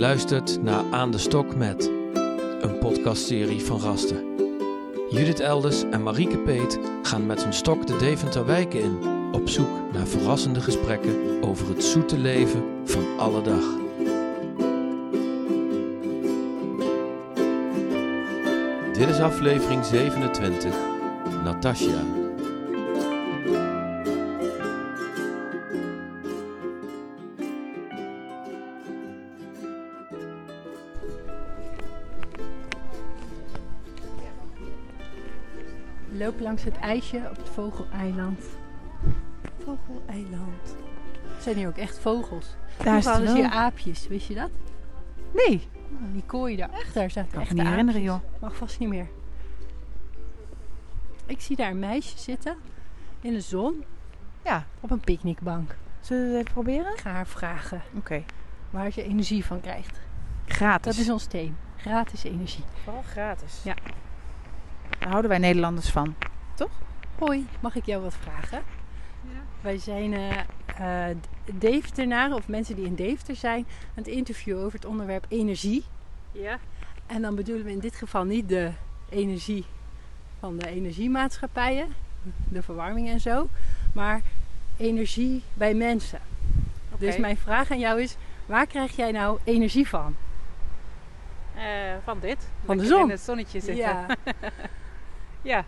luistert naar Aan de Stok met, een podcastserie van Rasten. Judith Elders en Marieke Peet gaan met hun stok de Deventer wijken in, op zoek naar verrassende gesprekken over het zoete leven van alle dag. Dit is aflevering 27, Natasja. Langs het ijsje op het Vogeleiland. Vogeleiland. Zijn hier ook echt vogels? Daar is hadden ze hier aapjes, wist je dat? Nee, Oh, Die kooi daar. Echt, daar zaten kan echt me niet herinneren aapjes. joh. Mag vast niet meer. Ik zie daar een meisje zitten in de zon Ja, op een picknickbank. zullen we het even proberen? Ik ga haar vragen Oké, waar ze energie van krijgt. gratis. Dat is ons thema. Gratis energie. vooral gratis. Ja. Daar houden wij Nederlanders van. Hoi, mag ik jou wat vragen? Wij zijn Deventenaren of mensen die in Deventer zijn aan het interviewen over het onderwerp energie. Ja. En dan bedoelen we in dit geval niet de energie van de energiemaatschappijen, de verwarming en zo, maar energie bij mensen. Dus mijn vraag aan jou is: waar krijg jij nou energie van? Eh, van dit. Van de zon. in het zonnetje zitten. Ja. Ja.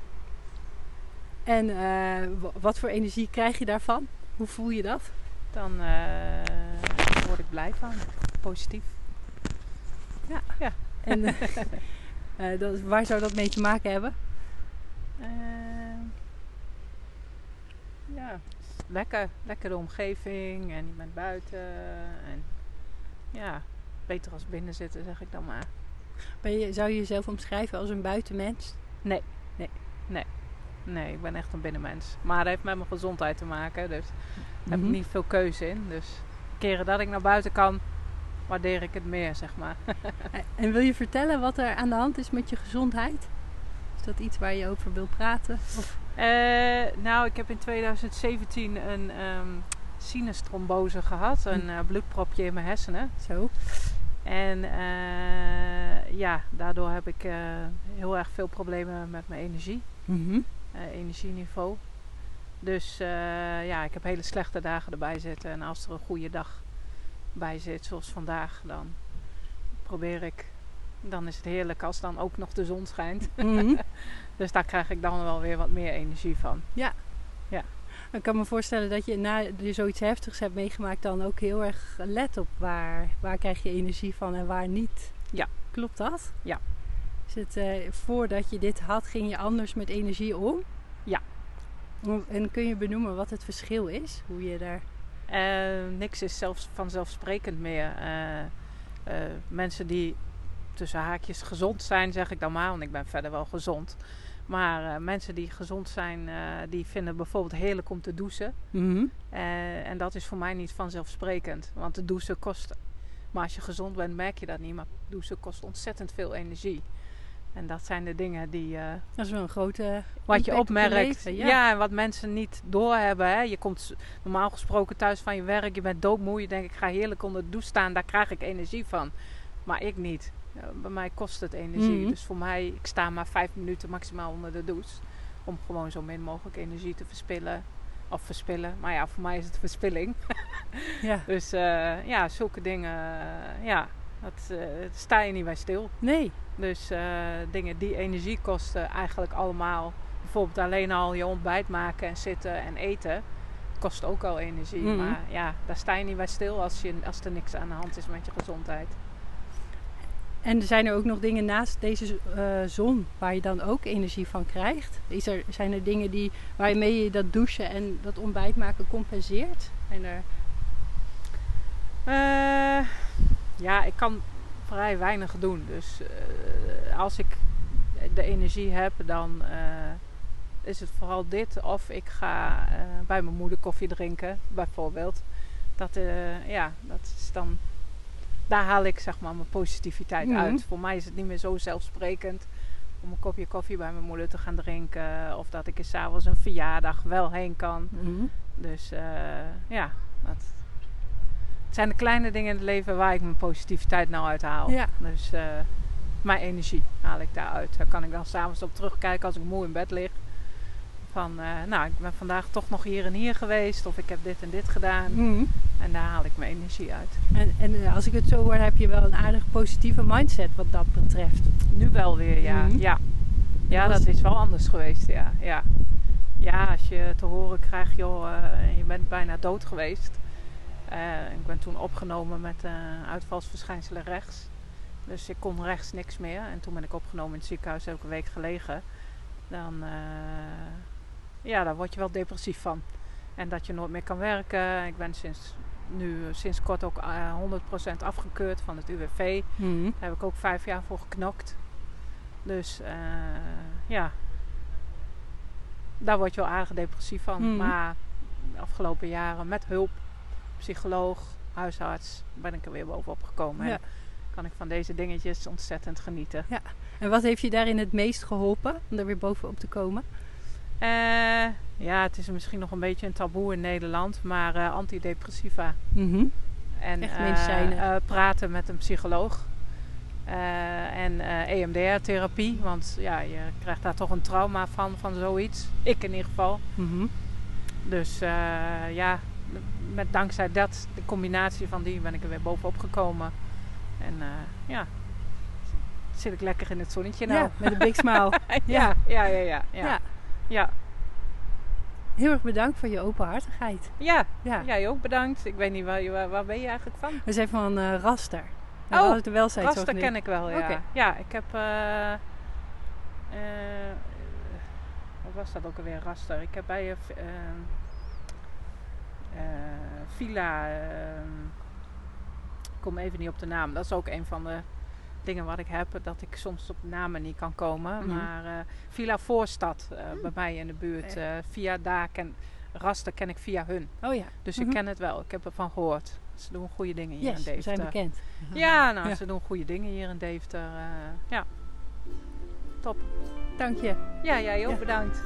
En eh, wa- wat voor energie krijg je daarvan? Hoe voel je dat? Dan eh, word ik blij van. Positief. En eh, dat, waar zou dat mee te maken hebben? Ja, lekker. Lekkere omgeving en je bent buiten. En ja, beter als binnen zitten, zeg ik dan maar. Ben je, zou je jezelf omschrijven als een buitenmens? Nee, ik ben echt een binnenmens. Maar dat heeft met mijn gezondheid te maken. Dus daar heb Mhm. ik niet veel keuze in. Dus keren dat ik naar buiten kan, waardeer ik het meer, zeg maar. En wil je vertellen wat er aan de hand is met je gezondheid? Is dat iets waar je over wil praten? Of, Eh, nou, ik heb in 2017 een ehm sinustrombose gehad. Een eh, bloedpropje in mijn hersenen. zo? En eh, ja, daardoor heb ik heel erg veel problemen met mijn energie. Mhm. eh, energieniveau. Dus eh, ja, ik heb hele slechte dagen erbij zitten. En als er een goede dag bij zit, zoals vandaag, dan probeer ik... Dan is het heerlijk als dan ook nog de zon schijnt. Mhm. Dus daar krijg ik dan wel weer wat meer energie van. Ik kan me voorstellen dat je na je zoiets heftigs hebt meegemaakt dan ook heel erg let op waar, waar krijg je energie van en waar niet. Ja. Klopt dat? Ja. Is het, eh, voordat je dit had, ging je anders met energie om? Ja. En kun je benoemen wat het verschil is? Hoe je daar... Eh, niks is zelfs vanzelfsprekend meer. Eh, mensen die tussen haakjes gezond zijn, zeg ik dan maar, want ik ben verder wel gezond. Maar mensen die gezond zijn, die vinden bijvoorbeeld heerlijk om te douchen. Eh, en dat is voor mij niet vanzelfsprekend. Want de douchen kost. Maar als je gezond bent, merk je dat niet. Maar douchen kost ontzettend veel energie. En dat zijn de dingen die. eh, Dat is wel een grote wat je opmerkt. leven, ja. ja. en wat mensen niet doorhebben. Hè. Je komt normaal gesproken thuis van je werk. Je bent doodmoe. Je denkt, ik ga heerlijk onder de douche staan. Daar krijg ik energie van. Maar ik niet. Ja, Bij mij kost het energie. Mhm. Dus voor mij, ik sta maar vijf minuten maximaal onder de douche. Om gewoon zo min mogelijk energie te verspillen. Of verspillen. Maar ja, voor mij is het verspilling. Ja. Dus eh, ja, zulke dingen. eh, ja, dat eh, sta je niet bij stil. Nee. Dus eh, dingen die energie kosten, eigenlijk allemaal. Bijvoorbeeld alleen al je ontbijt maken en zitten en eten. Kost ook al energie. Mhm. Maar ja, daar sta je niet bij stil als, je, als er niks aan de hand is met je gezondheid. En er zijn er ook nog dingen naast deze eh, zon waar je dan ook energie van krijgt? Is er, zijn er dingen die, waarmee je dat douchen en dat ontbijt maken compenseert? Zijn er, Eh, ja, ik kan vrij weinig doen. Dus eh, als ik de energie heb, dan eh, is het vooral dit. Of ik ga eh, bij mijn moeder koffie drinken, bijvoorbeeld. Dat, ja, dat is dan... Daar haal ik zeg maar mijn positiviteit Mhm. uit. Voor mij is het niet meer zo zelfsprekend om een kopje koffie bij mijn moeder te gaan drinken. Of dat ik er s'avonds een verjaardag wel heen kan. Dus eh, ja, dat, het zijn de kleine dingen in het leven waar ik mijn positiviteit nou uit haal. Ja. Dus eh, mijn energie haal ik daaruit. Daar kan ik dan s'avonds op terugkijken als ik moe in bed lig. Van, eh, nou, ik ben vandaag toch nog hier en hier geweest. Of ik heb dit en dit gedaan. Mhm. En daar haal ik mijn energie uit. En, en eh, als ik het zo hoor, heb je wel een aardig positieve mindset wat dat betreft. Nu wel weer, ja. Mhm. Ja, ja dat is wel anders geweest, ja. Ja, ja als je te horen krijgt, joh, je bent bijna dood geweest. Eh, ik ben toen opgenomen met eh, uitvalsverschijnselen rechts. Dus ik kon rechts niks meer. En toen ben ik opgenomen in het ziekenhuis, heb ik een week gelegen. Dan, eh, ja, daar word je wel depressief van. En dat je nooit meer kan werken. Ik ben sinds, nu sinds kort ook eh, 100% afgekeurd van het UWV. Mhm. Daar heb ik ook vijf jaar voor geknokt. Dus ja, daar word je wel aardig depressief van. Mhm. Maar de afgelopen jaren met hulp, psycholoog, huisarts, ben ik er weer bovenop gekomen. Ja. En kan ik van deze dingetjes ontzettend genieten. En wat heeft je daarin het meest geholpen om er weer bovenop te komen? Eh, ja, het is misschien nog een beetje een taboe in Nederland, maar eh, antidepressiva. Mhm. En Echt eh, praten met een psycholoog. En EMDR-therapie, want ja, je krijgt daar toch een trauma van, van zoiets. Ik in ieder geval. Mhm. Dus ja, met dankzij dat, de combinatie van die, ben ik er weer bovenop gekomen. En eh, ja, zit ik lekker in het zonnetje nou. Ja, met een big smile. ja, ja, ja, ja, ja. Ja. ja. Heel erg bedankt voor je openhartigheid. ja. Ja. jij ook bedankt. Ik weet niet, waar, waar, waar ben je eigenlijk van? We zijn van eh, Raster. Oh, de Raster ken ik wel, ja. Ja, ik heb... eh, wat was dat ook alweer, Raster? Ik heb bij je Villa... ehm, ik kom even niet op de naam. Dat is ook een van de dingen wat ik heb. Dat ik soms op namen niet kan komen. Mhm. Maar eh, Villa Voorstad, eh, bij mij in de buurt. eh, via daar ken... Raster ken ik via hun. Oh ja. Dus Mhm. ik ken het wel. Ik heb ervan gehoord. Ze doen goede dingen hier in Yes, Deventer. zijn bekend. Ja, nou, Ja. ze doen goede dingen hier in Deventer. eh, ja, top. Dank je. Ja, jij ook Ja. bedankt.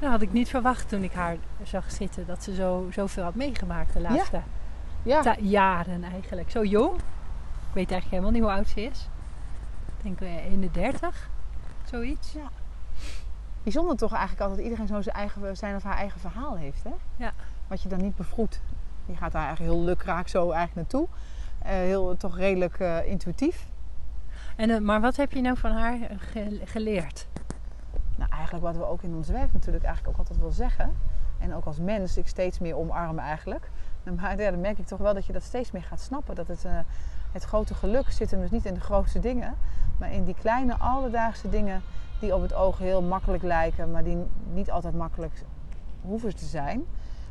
Dat had ik niet verwacht toen ik haar zag zitten. Dat ze zo, zoveel had meegemaakt de laatste Ja. ta- jaren eigenlijk. Zo jong. Ik weet eigenlijk helemaal niet hoe oud ze is. Ik denk eh, in de dertig. Zoiets. Bijzonder toch eigenlijk altijd iedereen zo zijn, eigen, zijn of haar eigen verhaal heeft. Hè? Ja. Wat je dan niet bevroedt. Je gaat daar eigenlijk heel lukraak zo eigenlijk naartoe. Eh, heel toch redelijk eh, intuïtief. En, maar wat heb je nou van haar ge- geleerd? Nou, eigenlijk wat we ook in ons werk natuurlijk eigenlijk ook altijd wil zeggen. En ook als mens ik steeds meer omarmen eigenlijk. Maar ja, dan merk ik toch wel dat je dat steeds meer gaat snappen. Dat het, eh, het grote geluk zit hem dus niet in de grootste dingen. Maar in die kleine alledaagse dingen die op het oog heel makkelijk lijken. Maar die niet altijd makkelijk hoeven te zijn.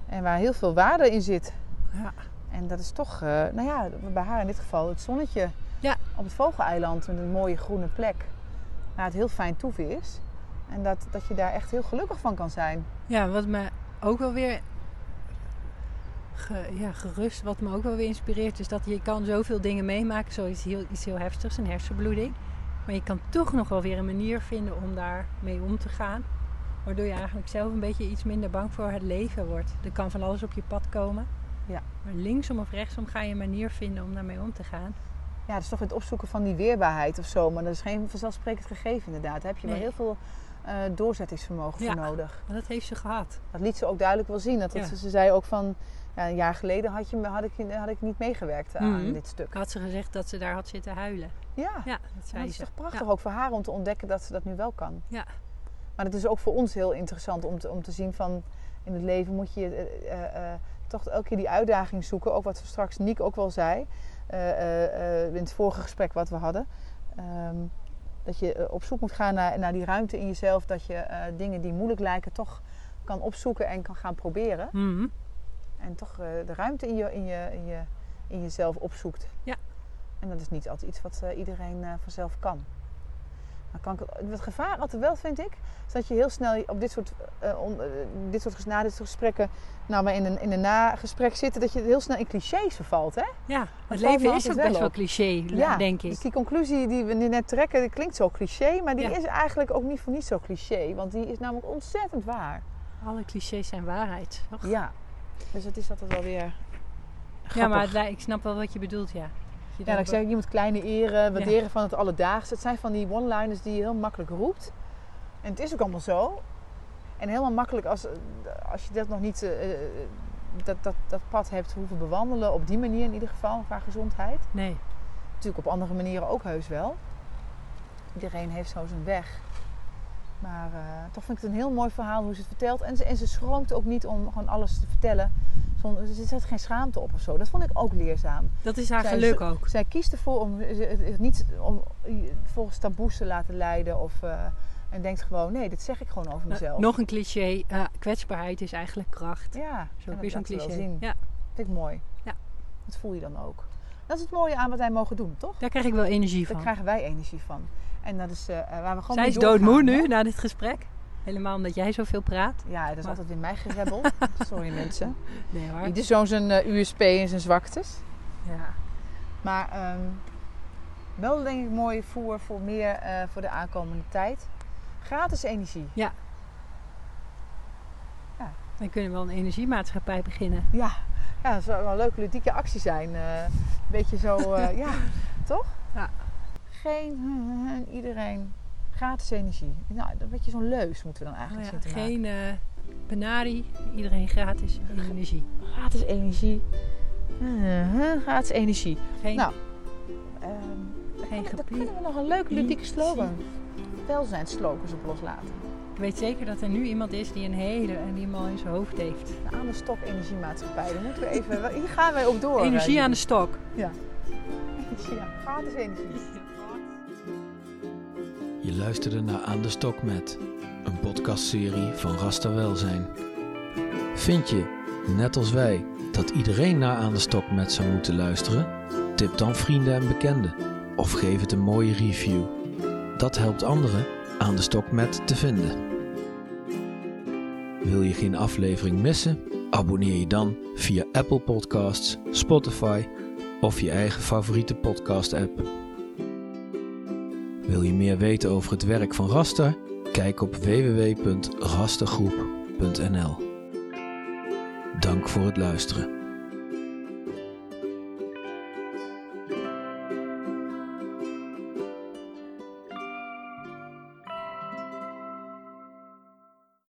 En waar heel veel waarde in zit. Ja. En dat is toch, eh, nou ja, bij haar in dit geval het zonnetje Ja. op het vogeleiland met een mooie groene plek. Waar het heel fijn toeven is. En dat, dat je daar echt heel gelukkig van kan zijn. Ja, wat me ook wel weer ge- ja, gerust, wat me ook wel weer inspireert, is dat je kan zoveel dingen meemaken, zoiets heel, iets heel heftigs, een hersenbloeding. Maar je kan toch nog wel weer een manier vinden om daarmee om te gaan. Waardoor je eigenlijk zelf een beetje iets minder bang voor het leven wordt. Er kan van alles op je pad komen. Ja. Maar linksom of rechtsom ga je een manier vinden om daarmee om te gaan. Ja, dat is toch het opzoeken van die weerbaarheid of zo. Maar dat is geen vanzelfsprekend gegeven inderdaad. Daar heb je wel Nee. heel veel eh, doorzettingsvermogen Ja. voor nodig. Maar dat heeft ze gehad. Dat liet ze ook duidelijk wel zien. Dat, dat Ja. ze, ze zei ook van, ja, een jaar geleden had, je, me- had, ik, had ik niet meegewerkt aan Mhm. dit stuk. Had ze gezegd dat ze daar had zitten huilen. Ja, Ja, dat zei dat is toch prachtig Ja. ook voor haar om te ontdekken dat ze dat nu wel kan. Ja. Maar het is ook voor ons heel interessant om te, om te zien van in het leven moet je eh, eh, toch elke keer die uitdaging zoeken. Ook wat straks Niek ook wel zei in het vorige gesprek wat we hadden. Ehm, dat je eh, op zoek moet gaan naar, naar die ruimte in jezelf. Dat je eh, dingen die moeilijk lijken toch kan opzoeken en kan gaan proberen. Mhm. En toch eh, de ruimte in, je, in, je, in, je, in jezelf opzoekt. Ja. En dat is niet altijd iets wat iedereen vanzelf kan. Kan ik, het gevaar altijd wel, vind ik, is dat je heel snel op dit soort, eh, on- eh, dit soort, ges- na dit soort gesprekken, nou maar in een, in een nagesprek zitten, dat je heel snel in clichés vervalt. Hè? Ja, het leven is ook wel best wel cliché, Ja, denk ik. Dus die conclusie die we nu net trekken, die klinkt zo cliché, maar die Ja. is eigenlijk ook niet voor niet zo cliché. Want die is namelijk ontzettend waar. Alle clichés zijn waarheid. toch? Ja, dus het is altijd wel weer Ja, maar ik snap wel wat je bedoelt, ja. Je Ja, denkt ik zeg, je moet kleine eren, waarderen Ja. van het alledaagse. Het zijn van die one-liners die je heel makkelijk roept. En het is ook allemaal zo. En helemaal makkelijk als, als je dat nog niet, eh, eh, dat, dat, dat pad hebt hoeven bewandelen. Op die manier in ieder geval, qua gezondheid. Nee. Natuurlijk op andere manieren ook heus wel. Iedereen heeft zo zijn weg. Maar eh, toch vind ik het een heel mooi verhaal hoe ze het vertelt. En ze, en ze schroomt ook niet om gewoon alles te vertellen. Zonder, er zit geen schaamte op of zo. Dat vond ik ook leerzaam. Dat is haar Zij- geluk ook. Zij kiest ervoor om het niet om, volgens taboes te laten leiden. Of, eh, en denkt gewoon, nee, dit zeg ik gewoon over Nou, mezelf. nog een cliché. eh, kwetsbaarheid is eigenlijk kracht. Ja, Zo weer zo'n ze cliché. zien. Ja, vind ik mooi. Ja. Dat voel je dan ook. Dat is het mooie aan wat wij mogen doen, toch? daar krijg ik wel energie Daar van. krijgen wij energie van. En dat is eh, waar we gewoon Zij is doodmoe hè? nu, na dit gesprek. Helemaal omdat jij zoveel praat. Ja, dat is Maar- altijd in mij gerebbel. Sorry mensen. Nee hoor. Ieder zo'n zijn eh, USP en zijn zwaktes. Ja. Maar ehm, wel denk ik mooi voer voor meer eh, voor de aankomende tijd. Gratis energie. Dan kunnen we wel een energiemaatschappij beginnen. Ja, ja dat zou wel een leuke ludieke actie zijn. Eh, een beetje zo, eh, ja, toch? Ja. Geen iedereen. Gratis energie. Nou, een beetje zo'n leus moeten we dan Oh eigenlijk ja, zien te maken. geen eh benari, iedereen gratis energie. Gratis energie. Uh-huh, gratis energie. Geen, Nou, ehm geen gepier. kunnen we nog een leuke ludieke slogan. Welzijnsslogans op loslaten. Ik weet zeker dat er nu iemand is die een hele en die hem al in zijn hoofd heeft. Aan de stok energiemaatschappij. Daar moeten we even, hier gaan wij op door. Energie eh, aan de stok. Ja. ja, gratis energie. Je luisterde naar Aan de Stok met, een podcastserie van Rasta Welzijn. Vind je, net als wij, dat iedereen naar Aan de Stok met zou moeten luisteren? Tip dan vrienden en bekenden of geef het een mooie review. Dat helpt anderen Aan de Stok met te vinden. Wil je geen aflevering missen? Abonneer je dan via Apple Podcasts, Spotify of je eigen favoriete podcast-app. Wil je meer weten over het werk van Rasta? Kijk op www.rastagroep.nl. Dank voor het luisteren.